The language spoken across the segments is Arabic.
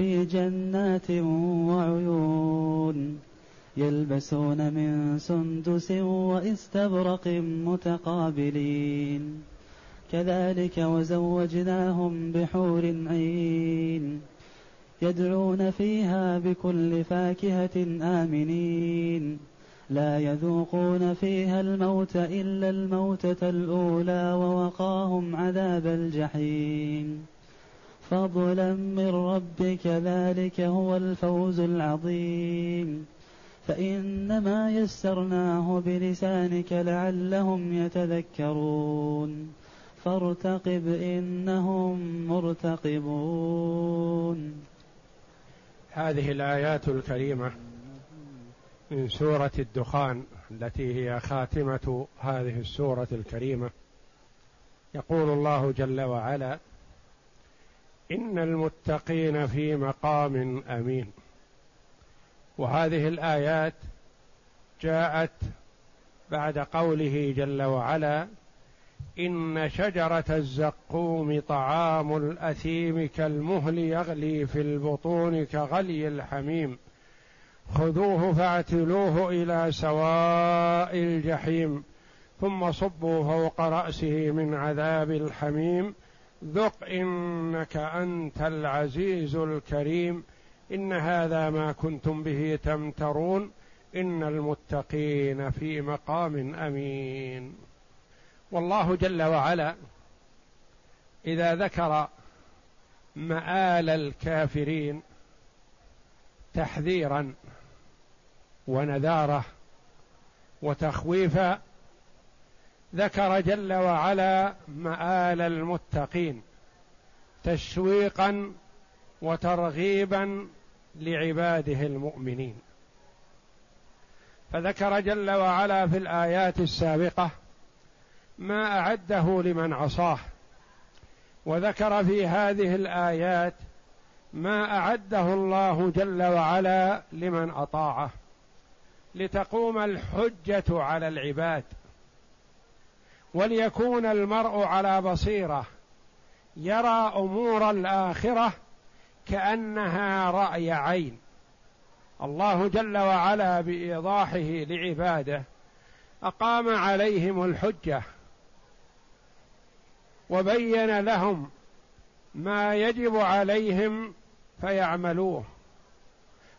في جنات وعيون يلبسون من سندس واستبرق متقابلين. كذلك وزوجناهم بحور عين يدعون فيها بكل فاكهة آمنين. لا يذوقون فيها الموت إلا الموتة الأولى ووقاهم عذاب الجحيم. فضلا من ربك ذلك هو الفوز العظيم. فإنما يسرناه بلسانك لعلهم يتذكرون. فارتقب إنهم مرتقبون. هذه الآيات الكريمة من سورة الدخان التي هي خاتمة هذه السورة الكريمة. يقول الله جل وعلا إن المتقين في مقام أمين. وهذه الآيات جاءت بعد قوله جل وعلا إن شجرة الزقوم طعام الأثيم كالمهل يغلي في البطون كغلي الحميم. خذوه فاعتلوه إلى سواء الجحيم ثم صبوا فوق رأسه من عذاب الحميم. ذق إنك أنت العزيز الكريم. إن هذا ما كنتم به تمترون. إن المتقين في مقام أمين. والله جل وعلا إذا ذكر مآل الكافرين تحذيرا ونذاره وتخويفا ذكر جل وعلا مآل المتقين تشويقا وترغيبا لعباده المؤمنين. فذكر جل وعلا في الآيات السابقة ما أعده لمن عصاه وذكر في هذه الآيات ما أعده الله جل وعلا لمن أطاعه لتقوم الحجة على العباد. وليكون المرء على بصيرة يرى أمور الآخرة كأنها رأي عين. الله جل وعلا بإيضاحه لعباده أقام عليهم الحجة وبين لهم ما يجب عليهم فيعملوه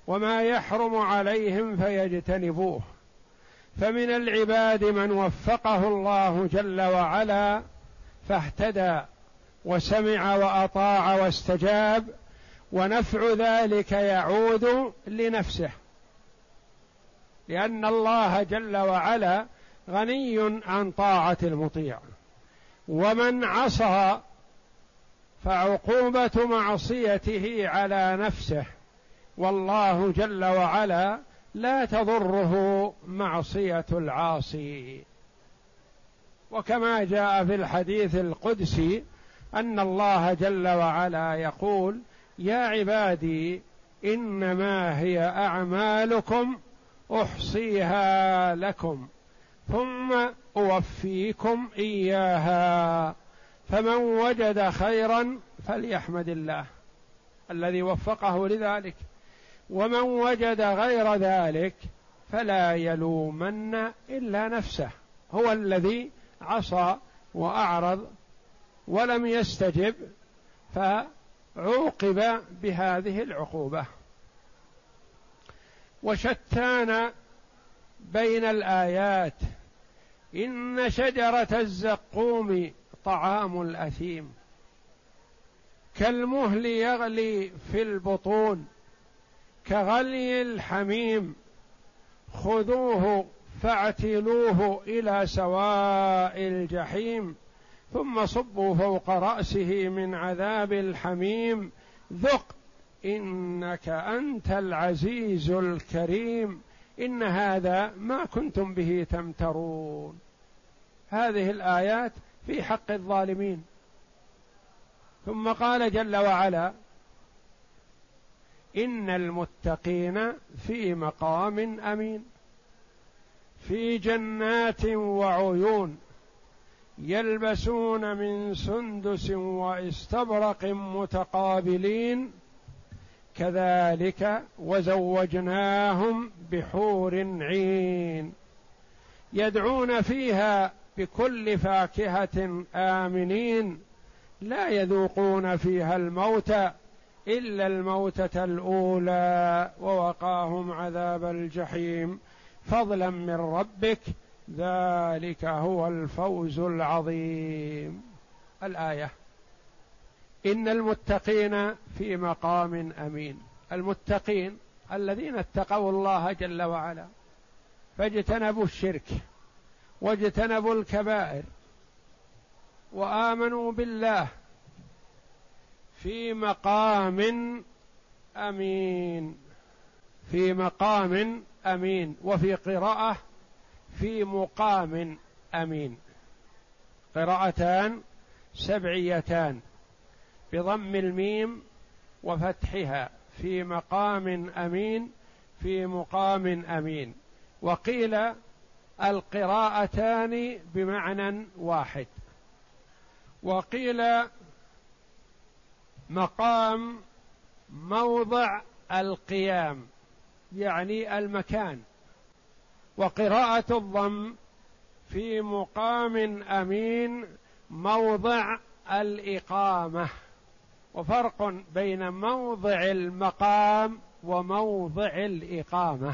وما يحرم عليهم فيجتنبوه. فمن العباد من وفقه الله جل وعلا فاهتدى وسمع وأطاع واستجاب ونفع ذلك يعود لنفسه. لأن الله جل وعلا غني عن طاعة المطيع. ومن عصى فعقوبة معصيته على نفسه. والله جل وعلا لا تضره معصية العاصي. وكما جاء في الحديث القدسي أن الله جل وعلا يقول يا عبادي إنما هي أعمالكم أحصيها لكم ثم أوفيكم إياها فمن وجد خيرا فليحمد الله. الذي وفقه لذلك. ومن وجد غير ذلك فلا يلومن إلا نفسه. هو الذي عصى وأعرض ولم يستجب فعوقب بهذه العقوبة. وشتان بين الآيات. إن شجرة الزقوم طعام الأثيم. كالمهل يغلي في البطون. كغلي الحميم خذوه فاعتلوه إلى سواء الجحيم ثم صبوا فوق رأسه من عذاب الحميم ذق إنك أنت العزيز الكريم إن هذا ما كنتم به تمترون. هذه الآيات في حق الظالمين. ثم قال جل وعلا إن المتقين في مقام أمين في جنات وعيون يلبسون من سندس واستبرق متقابلين. كذلك وزوجناهم بحور عين يدعون فيها بكل فاكهة آمنين. لا يذوقون فيها الموت إلا الموتة الأولى ووقاهم عذاب الجحيم. فضلا من ربك ذلك هو الفوز العظيم. الآية إن المتقين في مقام أمين. المتقين الذين اتقوا الله جل وعلا فاجتنبوا الشرك واجتنبوا الكبائر وآمنوا بالله في مقام أمين. في مقام أمين. وفي قراءة في مقام أمين. قراءتان سبعيتان بضم الميم وفتحها. في مقام أمين في مقام أمين. وقيل القراءتان بمعنى واحد. وقيل مقام موضع القيام يعني المكان. وقراءة الضم في مقام أمين موضع الإقامة. وفرق بين موضع المقام وموضع الإقامة.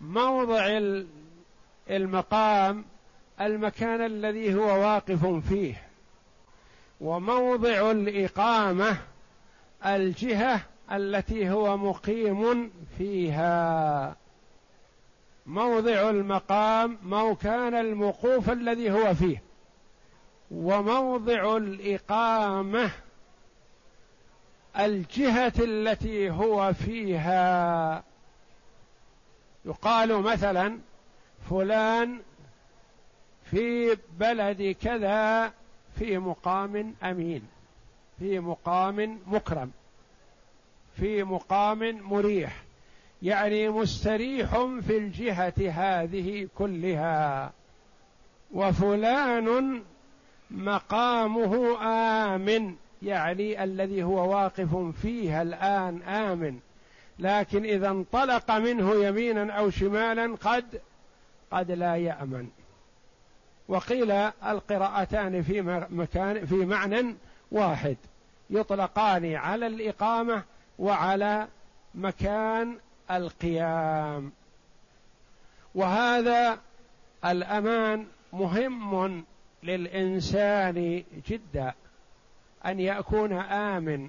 موضع المقام المكان الذي هو واقف فيه. وموضع الإقامة الجهة التي هو مقيم فيها. موضع المقام موكان الموقوف الذي هو فيه. وموضع الإقامة الجهة التي هو فيها. يقال مثلا فلان في بلد كذا في مقام أمين في مقام مكرم في مقام مريح يعني مستريح في الجهة هذه كلها. وفلان مقامه آمن يعني الذي هو واقف فيها الآن آمن. لكن إذا انطلق منه يمينا أو شمالا قد قد لا يأمن. وقيل القراءتان في مكان في معنى واحد. يطلقان على الإقامة وعلى مكان القيام. وهذا الأمان مهم للإنسان جدا أن يكون آمن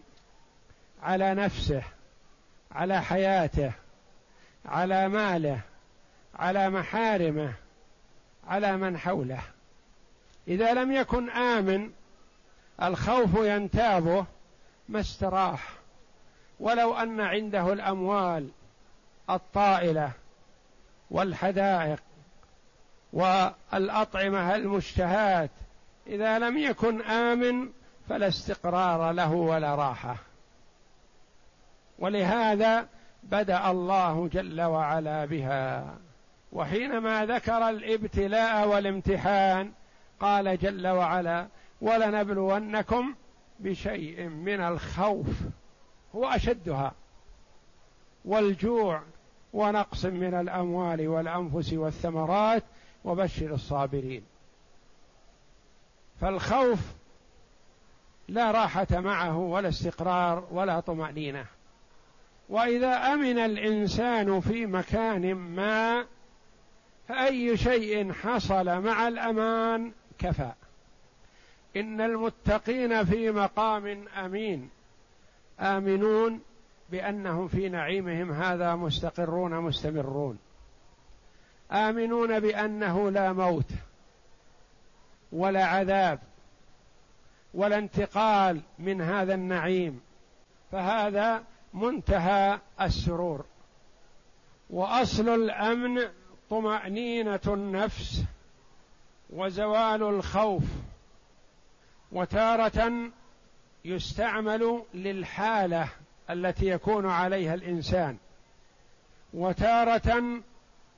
على نفسه على حياته على ماله على محارمه على من حوله. إذا لم يكن آمن الخوف ينتابه ما استراح. ولو أن عنده الأموال الطائلة والحدائق والأطعمة المشتهات إذا لم يكن آمن فلا استقرار له ولا راحة. ولهذا بدأ الله جل وعلا بها. وحينما ذكر الابتلاء والامتحان قال جل وعلا ولنبلونكم بشيء من الخوف. هو أشدها. والجوع ونقص من الأموال والأنفس والثمرات وبشر الصابرين. فالخوف لا راحة معه ولا استقرار ولا طمأنينة. وإذا أمن الإنسان في مكان ما فأي شيء حصل مع الأمان كفى. إن المتقين في مقام أمين. آمنون بأنهم في نعيمهم. هذا مستقرون مستمرون. آمنون بأنه لا موت ولا عذاب ولا انتقال من هذا النعيم. فهذا منتهى السرور. وأصل الأمن طمأنينة النفس. وزوال الخوف وتارة يستعمل للحالة التي يكون عليها الإنسان وتارة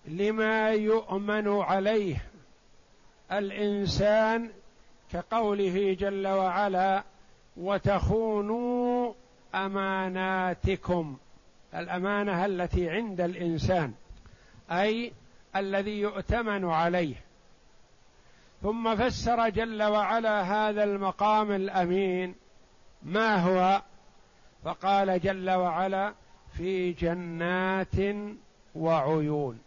لما يؤمن عليه الإنسان كقوله جل وعلا وتخونوا أماناتكم الأمانة التي عند الإنسان أي الذي يؤتمن عليه. ثم فسر جل وعلا هذا المقام الأمين. ما هو؟ فقال جل وعلا في جنات وعيون.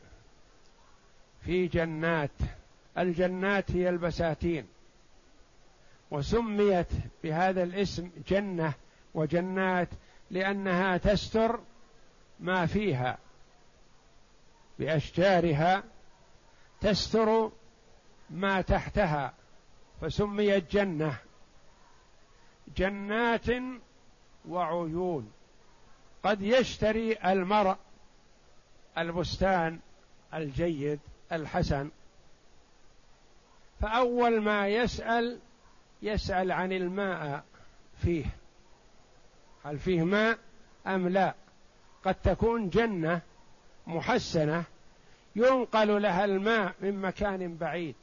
في جنات. الجنات هي البساتين. وسميت بهذا الاسم جنة وجنات لأنها تستر ما فيها. بأشجارها تستر ما تحتها فسميت جنة. جنات وعيون. قد يشتري المرء البستان الجيد الحسن. فأول ما يسأل يسأل عن الماء فيه. هل فيه ماء أم لا؟ قد تكون جنة محسنة ينقل لها الماء من مكان بعيد.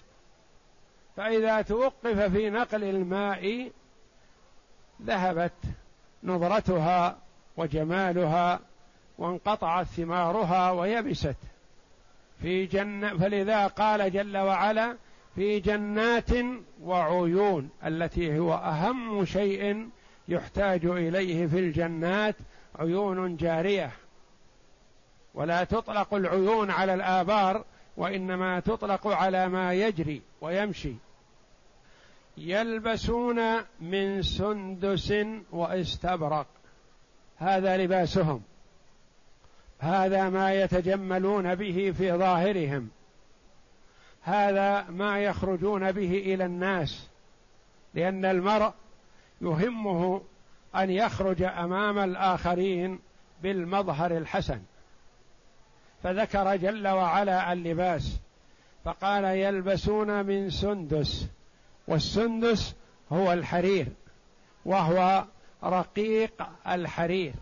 فإذا توقف في نقل الماء ذهبت نظرتها وجمالها وانقطعت ثمارها ويبست في جنة. فلذا قال جل وعلا في جنات وعيون التي هو أهم شيء يحتاج إليه في الجنات عيون جارية. ولا تطلق العيون على الآبار وإنما تطلق على ما يجري. ويمشي. يلبسون من سندس واستبرق. هذا لباسهم. هذا ما يتجملون به في ظاهرهم. هذا ما يخرجون به إلى الناس. لأن المرء يهمه أن يخرج أمام الآخرين بالمظهر الحسن. فذكر جل وعلا اللباس. فقال يلبسون من سندس والسندس هو الحرير وهو رقيق الحرير.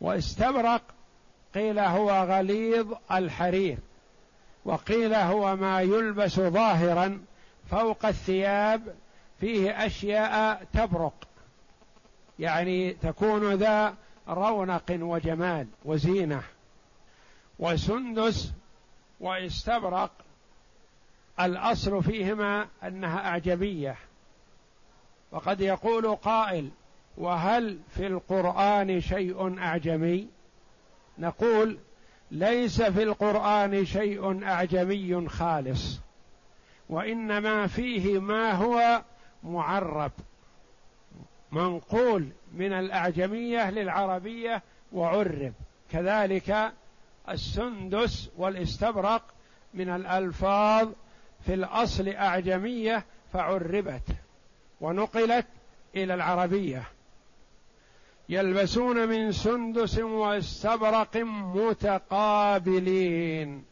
واستبرق قيل هو غليظ الحرير وقيل هو ما يلبس ظاهرا فوق الثياب فيه أشياء تبرق. يعني تكون ذا رونق وجمال وزينة. وسندس واستبرق الأصل فيهما أنها اعجبيه وقد يقول قائل وهل في القرآن شيء أعجمي؟ نقول ليس في القرآن شيء أعجمي خالص وإنما فيه ما هو معرب. منقول من الأعجمية للعربية وعرب. كذلك السندس والاستبرق من الألفاظ في الأصل أعجمية فعربت ونقلت إلى العربية. يلبسون من سندس واستبرق متقابلين.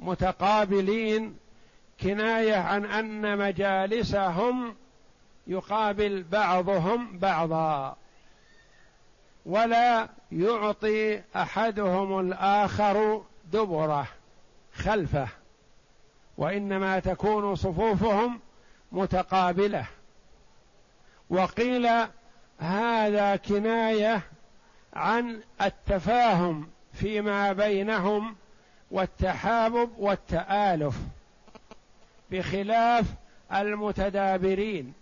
متقابلين كناية عن أن مجالسهم يقابل بعضهم بعضا. ولا يعطي أحدهم الآخر دبره خلفه. وإنما تكون صفوفهم متقابلة. وقيل هذا كناية عن التفاهم فيما بينهم والتحابب والتآلف بخلاف المتدابرين.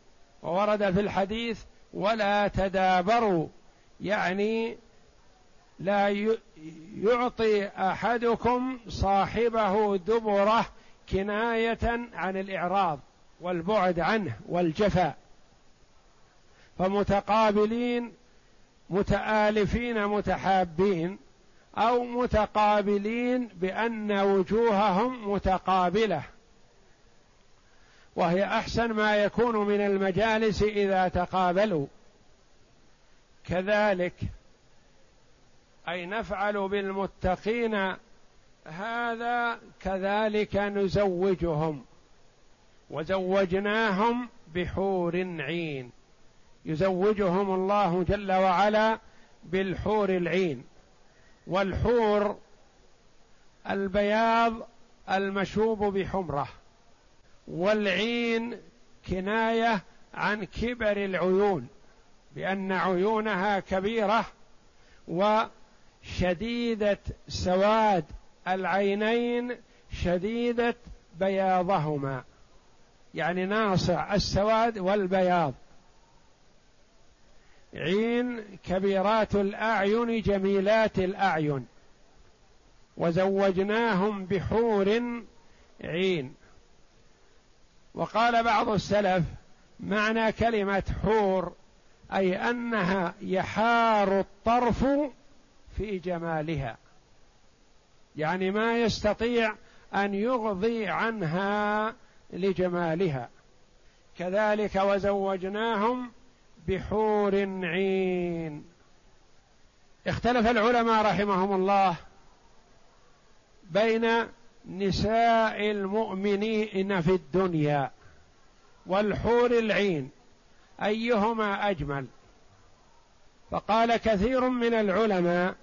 وورد في الحديث ولا تدابروا يعني لا يعطي أحدكم صاحبه دبره كناية عن الإعراض والبعد عنه والجفاء. فمتقابلين متآلفين متحابين أو متقابلين بأن وجوههم متقابلة. وهي أحسن ما يكون من المجالس إذا تقابلوا. كذلك أي نفعل بالمتقين هذا كذلك نزوجهم. وزوجناهم بحور عين يزوجهم الله جل وعلا بالحور العين. والحور البياض المشوب بحمره. والعين كناية عن كبر العيون بأن عيونها كبيرة وشديدة سواد العينين شديدة بياضهما. يعني ناصع السواد والبياض. عين كبيرات الأعين جميلات الأعين. وزوجناهم بحور عين. وقال بعض السلف معنى كلمة حور أي أنها يحار الطرف في جمالها. يعني ما يستطيع أن يغضي عنها لجمالها. كذلك وزوجناهم بحور عين. اختلف العلماء رحمهم الله بين نساء المؤمنين في الدنيا والحور العين. أيهما أجمل؟ فقال كثير من العلماء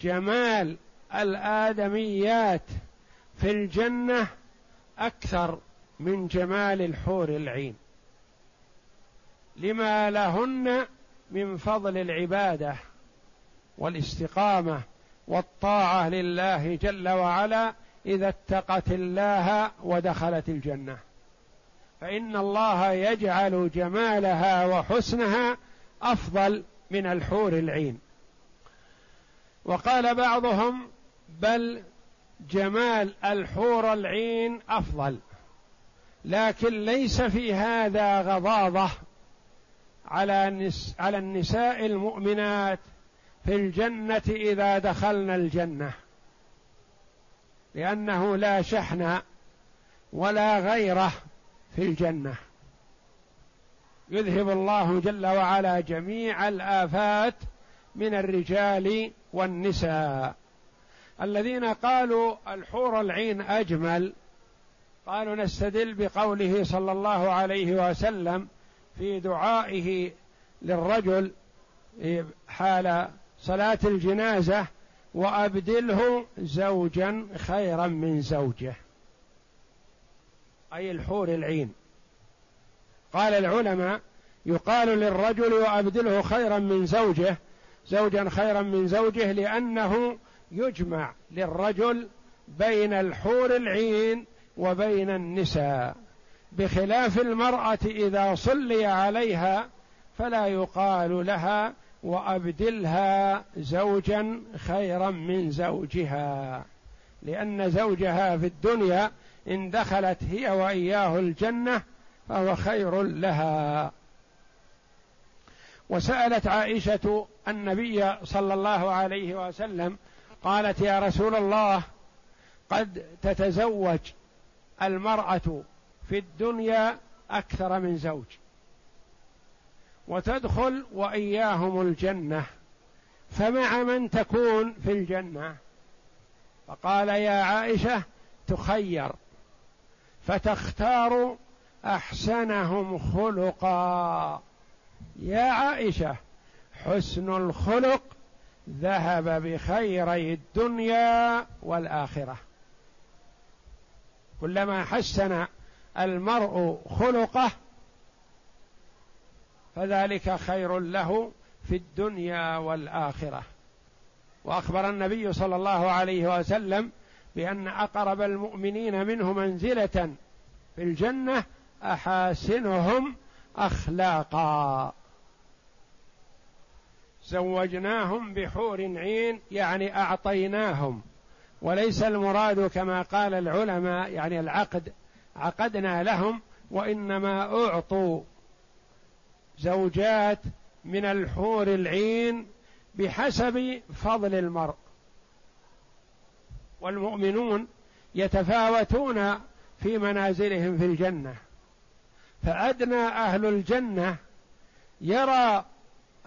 جمال الآدميات في الجنة أكثر من جمال الحور العين. لما لهن من فضل العبادة والاستقامة والطاعة لله جل وعلا إذا اتقت الله ودخلت الجنة. فإن الله يجعل جمالها وحسنها أفضل من الحور العين. وقال بعضهم بل جمال الحور العين أفضل. لكن ليس في هذا غضاضة على على النساء المؤمنات في الجنة إذا دخلنا الجنة. لأنه لا شحن ولا غيره في الجنة. يذهب الله جل وعلا جميع الآفات من الرجال والنساء. الذين قالوا الحور العين أجمل قالوا نستدل بقوله صلى الله عليه وسلم في دعائه للرجل حال صلاة الجنازة وأبدله زوجا خيرا من زوجه أي الحور العين. قال العلماء يقال للرجل وابدله خيرا من زوجه زوجا خيرا من زوجه لأنه يجمع للرجل بين الحور العين وبين النساء بخلاف المرأة إذا صلي عليها فلا يقال لها وأبدلها زوجا خيرا من زوجها لأن زوجها في الدنيا إن دخلت هي وإياه الجنة فهو خير لها. وسألت عائشة النبي صلى الله عليه وسلم قالت يا رسول الله قد تتزوج المرأة في الدنيا أكثر من زوج. وتدخل وإياهم الجنة فمع من تكون في الجنة؟ فقال يا عائشة تخير فتختار أحسنهم خلقا. يا عائشة حسن الخلق ذهب بخيري الدنيا والآخرة. كلما حسن المرء خلقه فذلك خير له في الدنيا والآخرة. وأخبر النبي صلى الله عليه وسلم بأن أقرب المؤمنين منه منزلة في الجنة أحاسنهم أخلاقا. زوجناهم بحور عين يعني أعطيناهم. وليس المراد كما قال العلماء يعني العقد عقدنا لهم وإنما أعطوا زوجات من الحور العين بحسب فضل المرء. والمؤمنون يتفاوتون في منازلهم في الجنة. فأدنى أهل الجنة يرى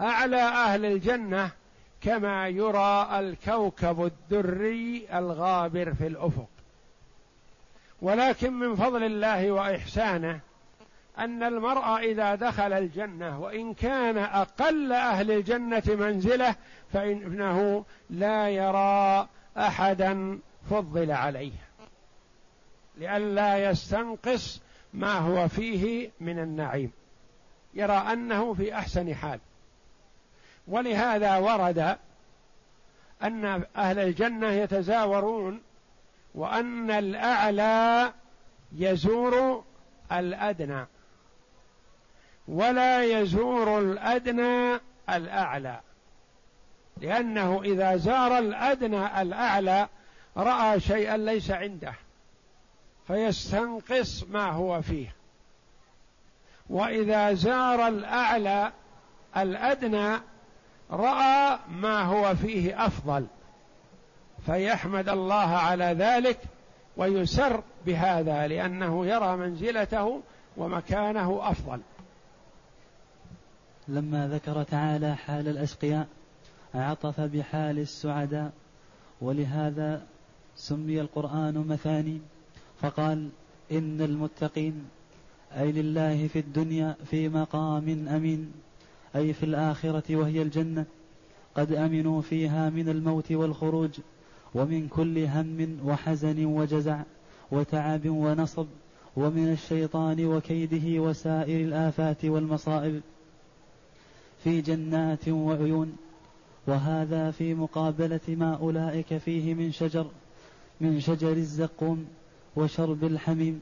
أعلى أهل الجنة كما يرى الكوكب الدري الغابر في الأفق. ولكن من فضل الله وإحسانه أن المرء إذا دخل الجنة وإن كان أقل أهل الجنة منزلة فإنه لا يرى أحدا فضل عليه. لئلا يستنقص ما هو فيه من النعيم. يرى أنه في أحسن حال. ولهذا ورد أن أهل الجنة يتزاورون وأن الأعلى يزور الأدنى ولا يزور الأدنى الأعلى لأنه إذا زار الأدنى الأعلى رأى شيئا ليس عنده فيستنقص ما هو فيه. وإذا زار الأعلى الأدنى رأى ما هو فيه أفضل فيحمد الله على ذلك ويسر بهذا لأنه يرى منزلته ومكانه أفضل. لما ذكر تعالى حال الأشقياء عطف بحال السعداء ولهذا سمي القرآن مثاني فقال إن المتقين أي لله في الدنيا في مقام أمين. أي في الآخرة وهي الجنة قد أمنوا فيها من الموت والخروج ومن كل هم وحزن وجزع وتعب ونصب ومن الشيطان وكيده وسائر الآفات والمصائب. في جنات وعيون وهذا في مقابلة ما أولئك فيه من شجر من شجر الزقوم وشرب الحميم.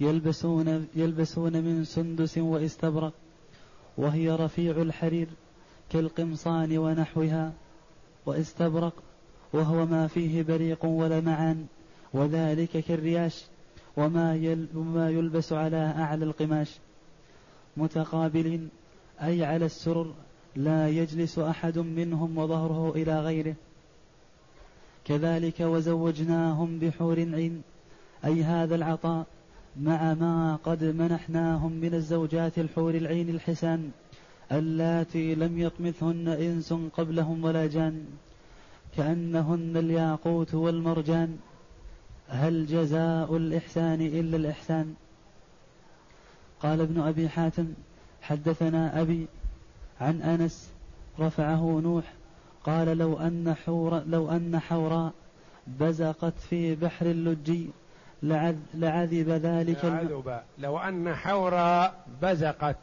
يلبسون يلبسون من سندس واستبرق وهي رفيع الحرير كالقمصان ونحوها واستبرق وهو ما فيه بريق ولمعان وذلك كالرياش وما وما يلبس على أعلى القماش. متقابلين أي على السرر لا يجلس أحد منهم وظهره إلى غيره. كذلك وزوجناهم بحور عين أي هذا العطاء مع ما قد منحناهم من الزوجات الحور العين الحسان اللاتي لم يطمثهن إنس قبلهم ولا جان. كأنهن الياقوت والمرجان هل جزاء الإحسان إلا الإحسان؟ قال ابن أبي حاتم حدثنا أبي عن أنس رفعه نوح قال لو أن حور لو أن حوراء بزقت في بحر اللجي لعذب ذلك لعذب. لو أن حورا بزقت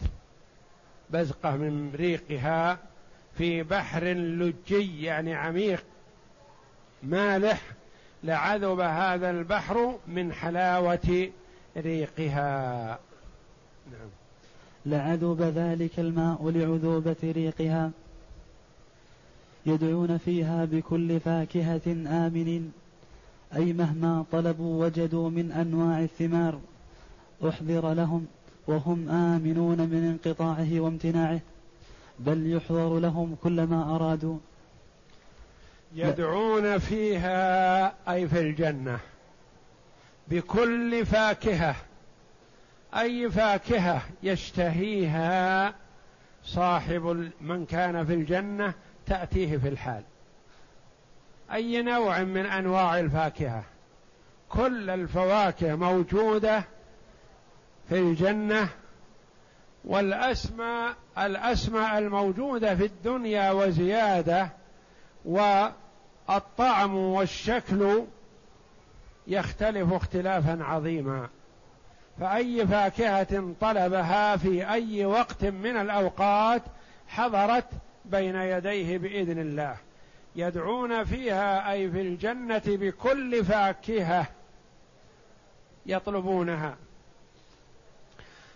بزقة من ريقها في بحر لجي يعني عميق مالح لعذب هذا البحر من حلاوة ريقها. نعم. لعذب ذلك الماء لعذوبة ريقها يدعون فيها بكل فاكهة آمنين. أي مهما طلبوا وجدوا من أنواع الثمار أحضر لهم وهم آمنون من انقطاعه وامتناعه بل يحضر لهم كل ما أرادوا. يدعون فيها أي في الجنة بكل فاكهة أي فاكهة يشتهيها صاحب من كان في الجنة تأتيه في الحال. أي نوع من أنواع الفاكهة؟ كل الفواكه موجودة في الجنة والأسماء الأسماء الموجودة في الدنيا وزيادة والطعم والشكل يختلف اختلافا عظيما. فأي فاكهة طلبها في أي وقت من الأوقات حضرت بين يديه بإذن الله. يدعون فيها أي في الجنة بكل فاكهة يطلبونها.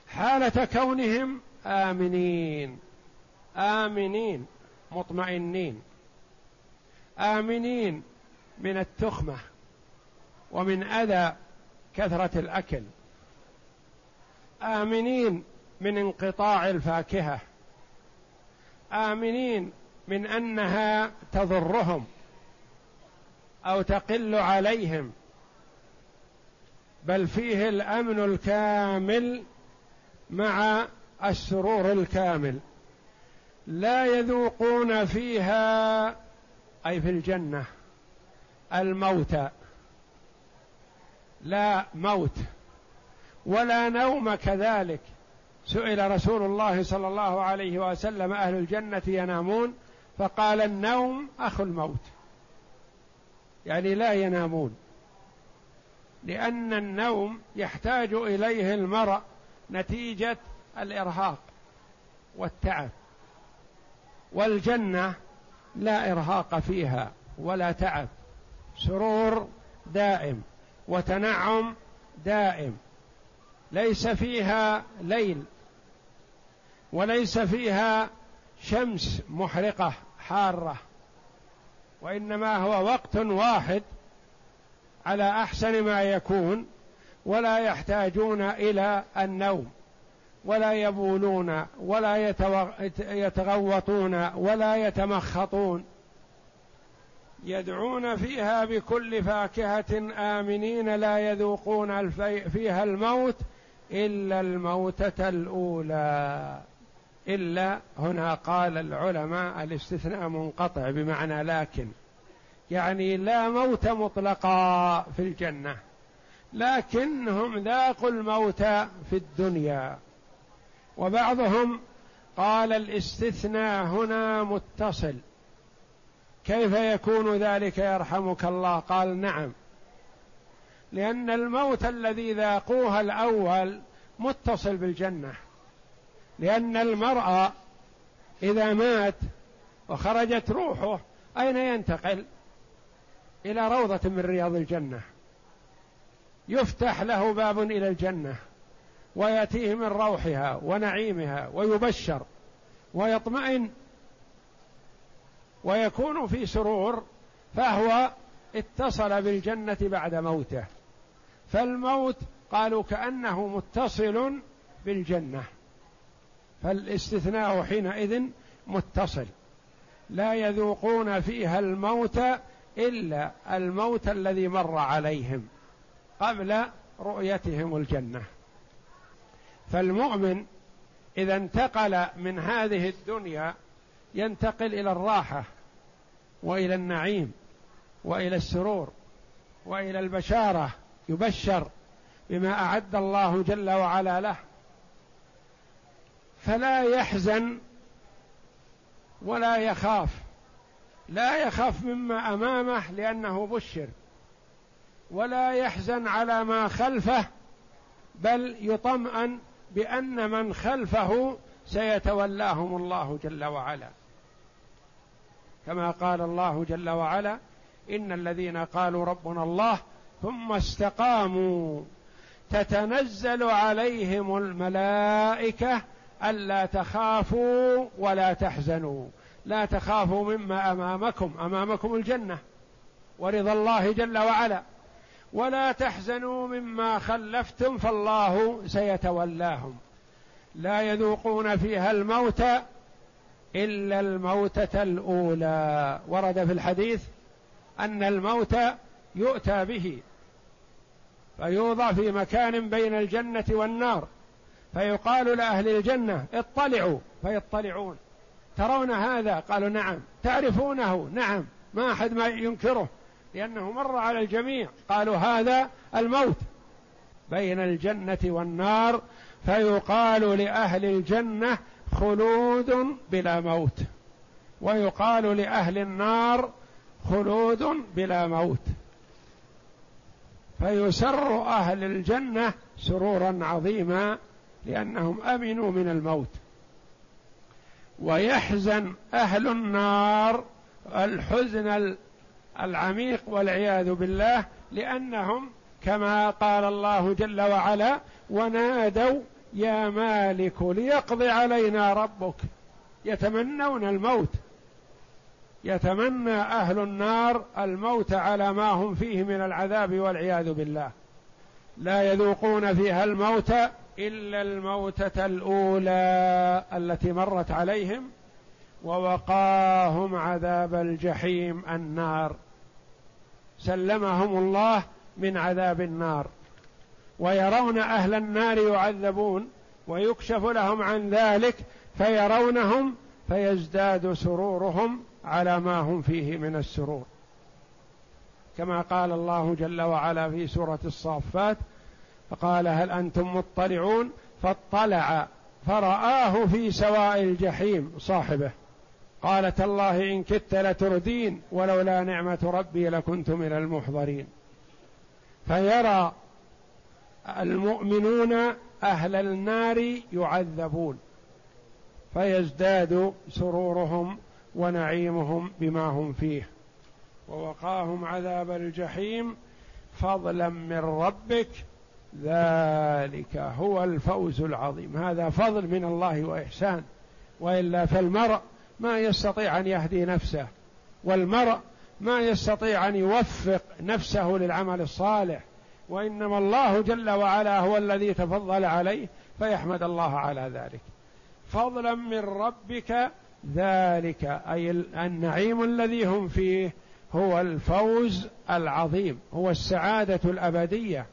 حالة كونهم آمنين. آمنين مطمئنين. آمنين من التخمة ومن أذى كثرة الأكل. آمنين من انقطاع الفاكهة. آمنين من أنها تضرهم أو تقل عليهم بل فيه الأمن الكامل مع السرور الكامل. لا يذوقون فيها أي في الجنة الموت. لا موت ولا نوم كذلك. سئل رسول الله صلى الله عليه وسلم أهل الجنة ينامون؟ فقال النوم أخو الموت. يعني لا ينامون. لأن النوم يحتاج إليه المرء نتيجة الإرهاق والتعب. والجنة لا إرهاق فيها ولا تعب. سرور دائم وتنعم دائم. ليس فيها ليل وليس فيها شمس محرقة. حارة وإنما هو وقت واحد على أحسن ما يكون ولا يحتاجون إلى النوم ولا يبولون ولا يتغوطون ولا يتمخطون. يدعون فيها بكل فاكهة آمنين لا يذوقون فيها الموت إلا الموتة الأولى. إلا هنا قال العلماء الاستثناء منقطع بمعنى لكن. يعني لا موت مطلقا في الجنة لكنهم ذاقوا الموت في الدنيا. وبعضهم قال الاستثناء هنا متصل. كيف يكون ذلك يرحمك الله؟ قال نعم. لأن الموت الذي ذاقوه الأول متصل بالجنة. لأن المرأة إذا مات وخرجت روحه أين ينتقل؟ إلى روضة من رياض الجنة. يفتح له باب إلى الجنة ويأتيه من روحها ونعيمها ويبشر ويطمئن ويكون في سرور فهو اتصل بالجنة بعد موته. فالموت قالوا كأنه متصل بالجنة. فالاستثناء حينئذ متصل. لا يذوقون فيها الموت إلا الموت الذي مر عليهم قبل رؤيتهم الجنة. فالمؤمن إذا انتقل من هذه الدنيا ينتقل إلى الراحة وإلى النعيم وإلى السرور وإلى البشارة يبشر بما أعد الله جل وعلا له. فلا يحزن ولا يخاف. لا يخاف مما أمامه لأنه بشر. ولا يحزن على ما خلفه بل يطمئن بأن من خلفه سيتولاهم الله جل وعلا. كما قال الله جل وعلا إن الذين قالوا ربنا الله ثم استقاموا تتنزل عليهم الملائكة ألا تخافوا ولا تحزنوا. لا تخافوا مما أمامكم أمامكم الجنة ورضا الله جل وعلا. ولا تحزنوا مما خلفتم فالله سيتولاهم. لا يذوقون فيها الموت إلا الموتة الأولى. ورد في الحديث أن الموت يؤتى به فيوضع في مكان بين الجنة والنار. فيقال لأهل الجنة اطلعوا فيطلعون. ترون هذا؟ قالوا نعم. تعرفونه؟ نعم. ما أحد ما ينكره لأنه مر على الجميع. قالوا هذا الموت. بين الجنة والنار فيقال لأهل الجنة خلود بلا موت. ويقال لأهل النار خلود بلا موت. فيسر أهل الجنة سرورا عظيما لأنهم آمنوا من الموت. ويحزن أهل النار الحزن العميق والعياذ بالله لأنهم كما قال الله جل وعلا ونادوا يا مالك ليقضي علينا ربك. يتمنون الموت. يتمنى أهل النار الموت على ما هم فيه من العذاب والعياذ بالله. لا يذوقون فيها الموت إلا الموتة الأولى التي مرت عليهم ووقاهم عذاب الجحيم النار. سلمهم الله من عذاب النار. ويرون أهل النار يعذبون ويكشف لهم عن ذلك فيرونهم فيزداد سرورهم على ما هم فيه من السرور. كما قال الله جل وعلا في سورة الصافات فقال هل أنتم مطلعون؟ فاطلع فرآه في سواء الجحيم صاحبه. قال تالله إن كدت لتردين ولولا نعمة ربي لكنت من المحضرين. فيرى المؤمنون أهل النار يعذبون. فيزداد سرورهم ونعيمهم بما هم فيه. ووقاهم عذاب الجحيم فضلا من ربك ذلك هو الفوز العظيم. هذا فضل من الله وإحسان. وإلا فالمرء ما يستطيع أن يهدي نفسه والمرء ما يستطيع أن يوفق نفسه للعمل الصالح وإنما الله جل وعلا هو الذي تفضل عليه فيحمد الله على ذلك. فضلا من ربك ذلك أي النعيم الذي هم فيه هو الفوز العظيم هو السعادة الأبدية.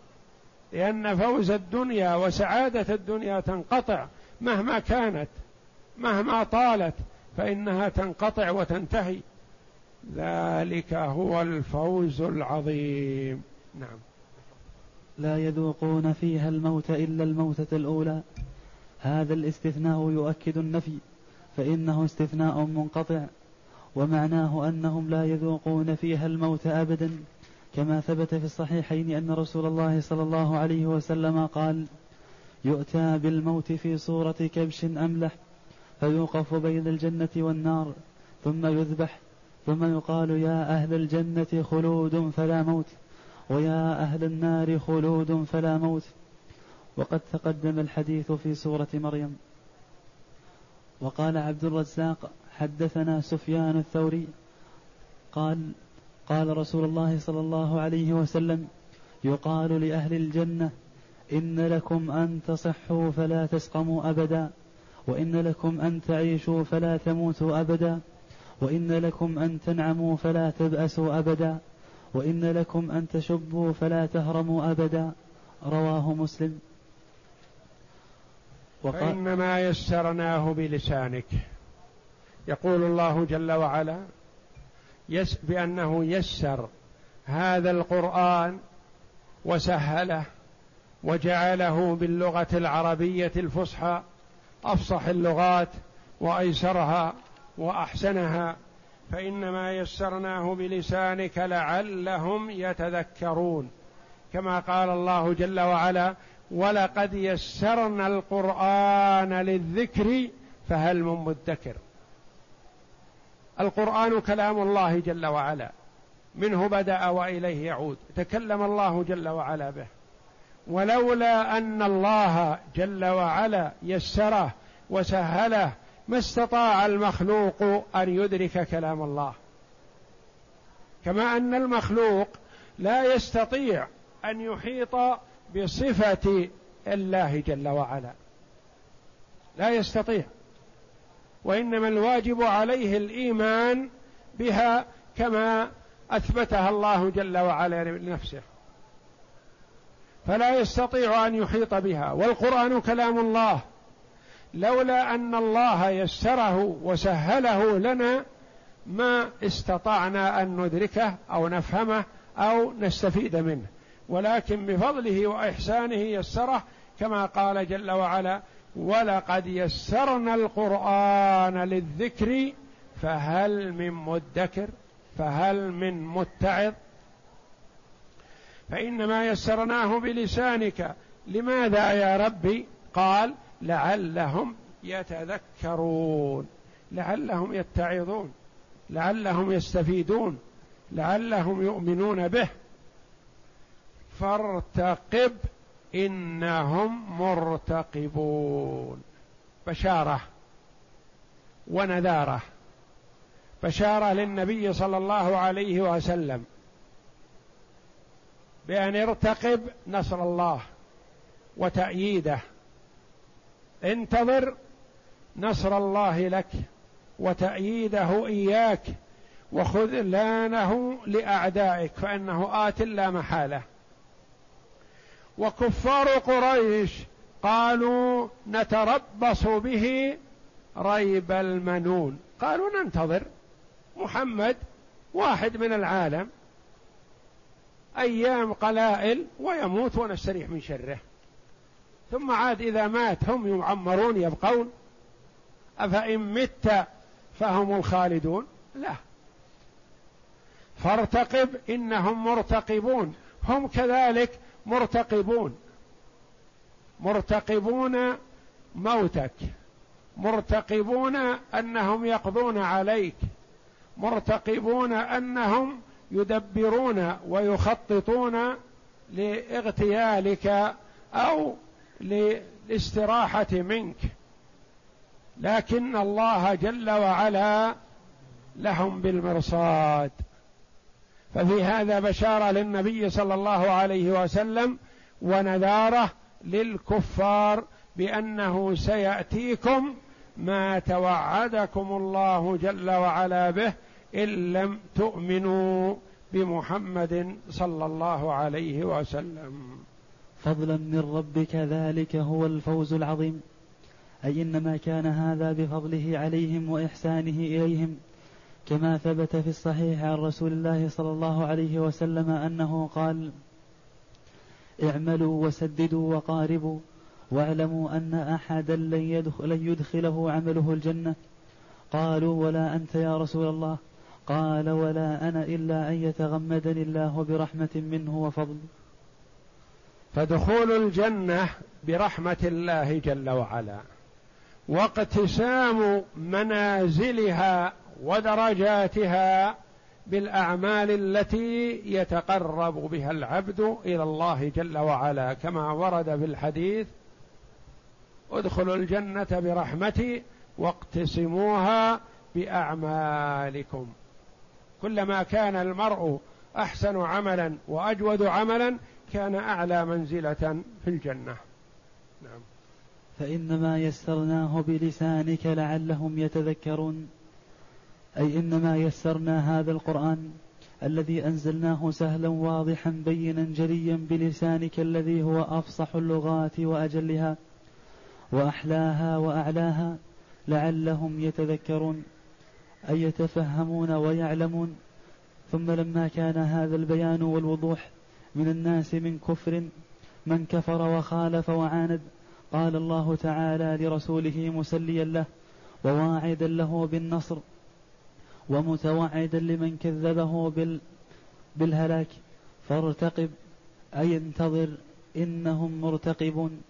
لأن فوز الدنيا وسعادة الدنيا تنقطع. مهما كانت مهما طالت فإنها تنقطع وتنتهي. ذلك هو الفوز العظيم. نعم. لا يذوقون فيها الموت إلا الموتة الأولى. هذا الاستثناء يؤكد النفي فإنه استثناء منقطع. ومعناه أنهم لا يذوقون فيها الموت أبدا. كما ثبت في الصحيحين أن رسول الله صلى الله عليه وسلم قال يؤتى بالموت في صورة كبش أملح فيوقف بين الجنة والنار ثم يذبح ثم يقال يا أهل الجنة خلود فلا موت ويا أهل النار خلود فلا موت. وقد تقدم الحديث في سورة مريم. وقال عبد الرزاق حدثنا سفيان الثوري قال قال رسول الله صلى الله عليه وسلم يقال لأهل الجنة إن لكم أن تصحوا فلا تسقموا أبدا وإن لكم أن تعيشوا فلا تموتوا أبدا وإن لكم أن تنعموا فلا تبأسوا أبدا وإن لكم أن تشبوا فلا تهرموا أبدا. رواه مسلم. فإنما يسرناه بلسانك. يقول الله جل وعلا يس بأنه يسر هذا القرآن وسهله وجعله باللغة العربية الفصحى أفصح اللغات وأيسرها وأحسنها فإنما يسرناه بلسانك لعلهم يتذكرون. كما قال الله جل وعلا ولقد يسرنا القرآن للذكر فهل من مدكر؟ القرآن كلام الله جل وعلا. منه بدأ وإليه يعود. تكلم الله جل وعلا به. ولولا أن الله جل وعلا يسره وسهله ما استطاع المخلوق أن يدرك كلام الله. كما أن المخلوق لا يستطيع أن يحيط بصفة الله جل وعلا. لا يستطيع. وإنما الواجب عليه الإيمان بها كما أثبتها الله جل وعلا لنفسه. فلا يستطيع أن يحيط بها. والقرآن كلام الله. لولا أن الله يسره وسهله لنا ما استطعنا أن ندركه أو نفهمه أو نستفيد منه. ولكن بفضله وإحسانه يسره كما قال جل وعلا ولقد يسرنا القرآن للذكر فهل من مدكر؟ فهل من متعظ؟ فإنما يسرناه بلسانك. لماذا يا ربي؟ قال لعلهم يتذكرون. لعلهم يتعظون. لعلهم يستفيدون. لعلهم يؤمنون به. فارتقب إنهم مرتقبون. بشارة ونذارة. بشارة للنبي صلى الله عليه وسلم. بأن ارتقب نصر الله وتأييده. انتظر نصر الله لك وتأييده إياك وخذلانه لأعدائك فإنه آت لا محالة. وكفار قريش قالوا نتربص به ريب المنون. قالوا ننتظر. محمد واحد من العالم. أيام قلائل ويموت ونستريح من شره. ثم عاد إذا مات هم يعمرون يبقون. أفإن مت فهم الخالدون؟ لا. فارتقب إنهم مرتقبون. هم كذلك مرتقبون. مرتقبون موتك. مرتقبون أنهم يقضون عليك. مرتقبون أنهم يدبرون ويخططون لإغتيالك أو للاستراحة منك. لكن الله جل وعلا لهم بالمرصاد. ففي هذا بشارة للنبي صلى الله عليه وسلم ونذارة للكفار بأنه سيأتيكم ما توعدكم الله جل وعلا به إن لم تؤمنوا بمحمد صلى الله عليه وسلم. فضلا من ربك ذلك هو الفوز العظيم. أي إنما كان هذا بفضله عليهم وإحسانه إليهم. كما ثبت في الصحيح عن رسول الله صلى الله عليه وسلم أنه قال اعملوا وسددوا وقاربوا واعلموا أن أحدا لن, يدخل لن يدخله عمله الجنة. قالوا ولا أنت يا رسول الله. قال ولا أنا إلا أن يتغمدني الله برحمة منه وفضل. فدخول الجنة برحمة الله جل وعلا واقتسام منازلها ودرجاتها بالأعمال التي يتقرب بها العبد إلى الله جل وعلا. كما ورد في الحديث ادخلوا الجنة برحمتي واقتسموها بأعمالكم. كلما كان المرء أحسن عملا وأجود عملا كان أعلى منزلة في الجنة. نعم. فإنما يسرناه بلسانك لعلهم يتذكرون. أي إنما يسرنا هذا القرآن الذي أنزلناه سهلا واضحا بينا جليا بلسانك الذي هو أفصح اللغات وأجلها وأحلاها وأعلاها لعلهم يتذكرون أي يتفهمون ويعلمون. ثم لما كان هذا البيان والوضوح من الناس من كفر من كفر وخالف وعاند قال الله تعالى لرسوله مسليا له وواعدا له بالنصر ومتوعدا لمن كذبه بال بالهلاك. فارتقب أي انتظر إنهم مرتقبون.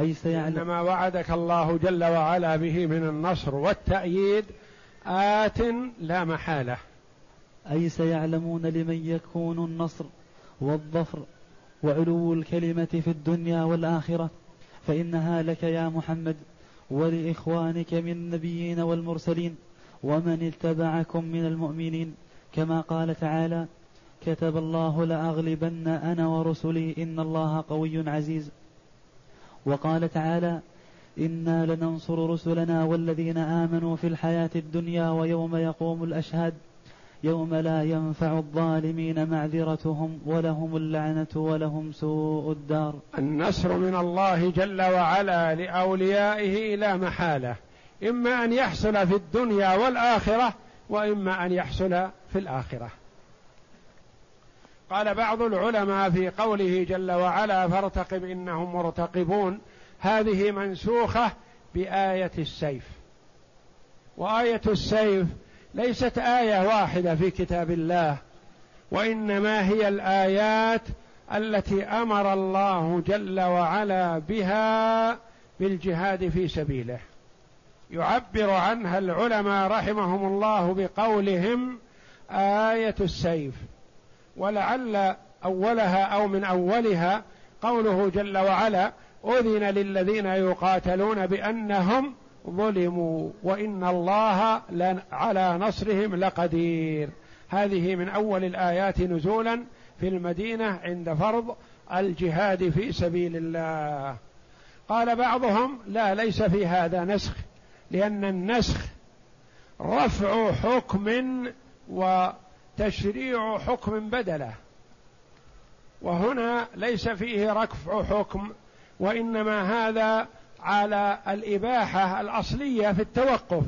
أي سيعلم إنما وعدك الله جل وعلا به من النصر والتأييد آت لا محالة. أي سيعلمون لمن يكون النصر والظفر وعلو الكلمة في الدنيا والآخرة. فإنها لك يا محمد ولإخوانك من النبيين والمرسلين. ومن اتبعكم من المؤمنين كما قال تعالى كتب الله لأغلبن أنا ورسلي إن الله قوي عزيز. وقال تعالى إنا لننصر رسلنا والذين آمنوا في الحياة الدنيا ويوم يقوم الأشهاد يوم لا ينفع الظالمين معذرتهم ولهم اللعنة ولهم سوء الدار. النصر من الله جل وعلا لأوليائه لا محالة. إما أن يحصل في الدنيا والآخرة وإما أن يحصل في الآخرة. قال بعض العلماء في قوله جل وعلا فارتقب إنهم مرتقبون هذه منسوخة بآية السيف. وآية السيف ليست آية واحدة في كتاب الله وإنما هي الآيات التي أمر الله جل وعلا بها بالجهاد في سبيله. يعبر عنها العلماء رحمهم الله بقولهم آية السيف. ولعل أولها أو من أولها قوله جل وعلا أذن للذين يقاتلون بأنهم ظلموا وإن الله على نصرهم لقدير. هذه من أول الآيات نزولا في المدينة عند فرض الجهاد في سبيل الله. قال بعضهم لا ليس في هذا نسخ. لأن النسخ رفع حكم وتشريع حكم بدلة. وهنا ليس فيه رفع حكم وإنما هذا على الإباحة الأصلية في التوقف.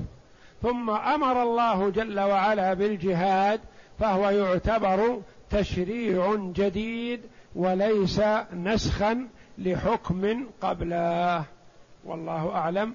ثم أمر الله جل وعلا بالجهاد فهو يعتبر تشريع جديد وليس نسخا لحكم قبله. والله أعلم.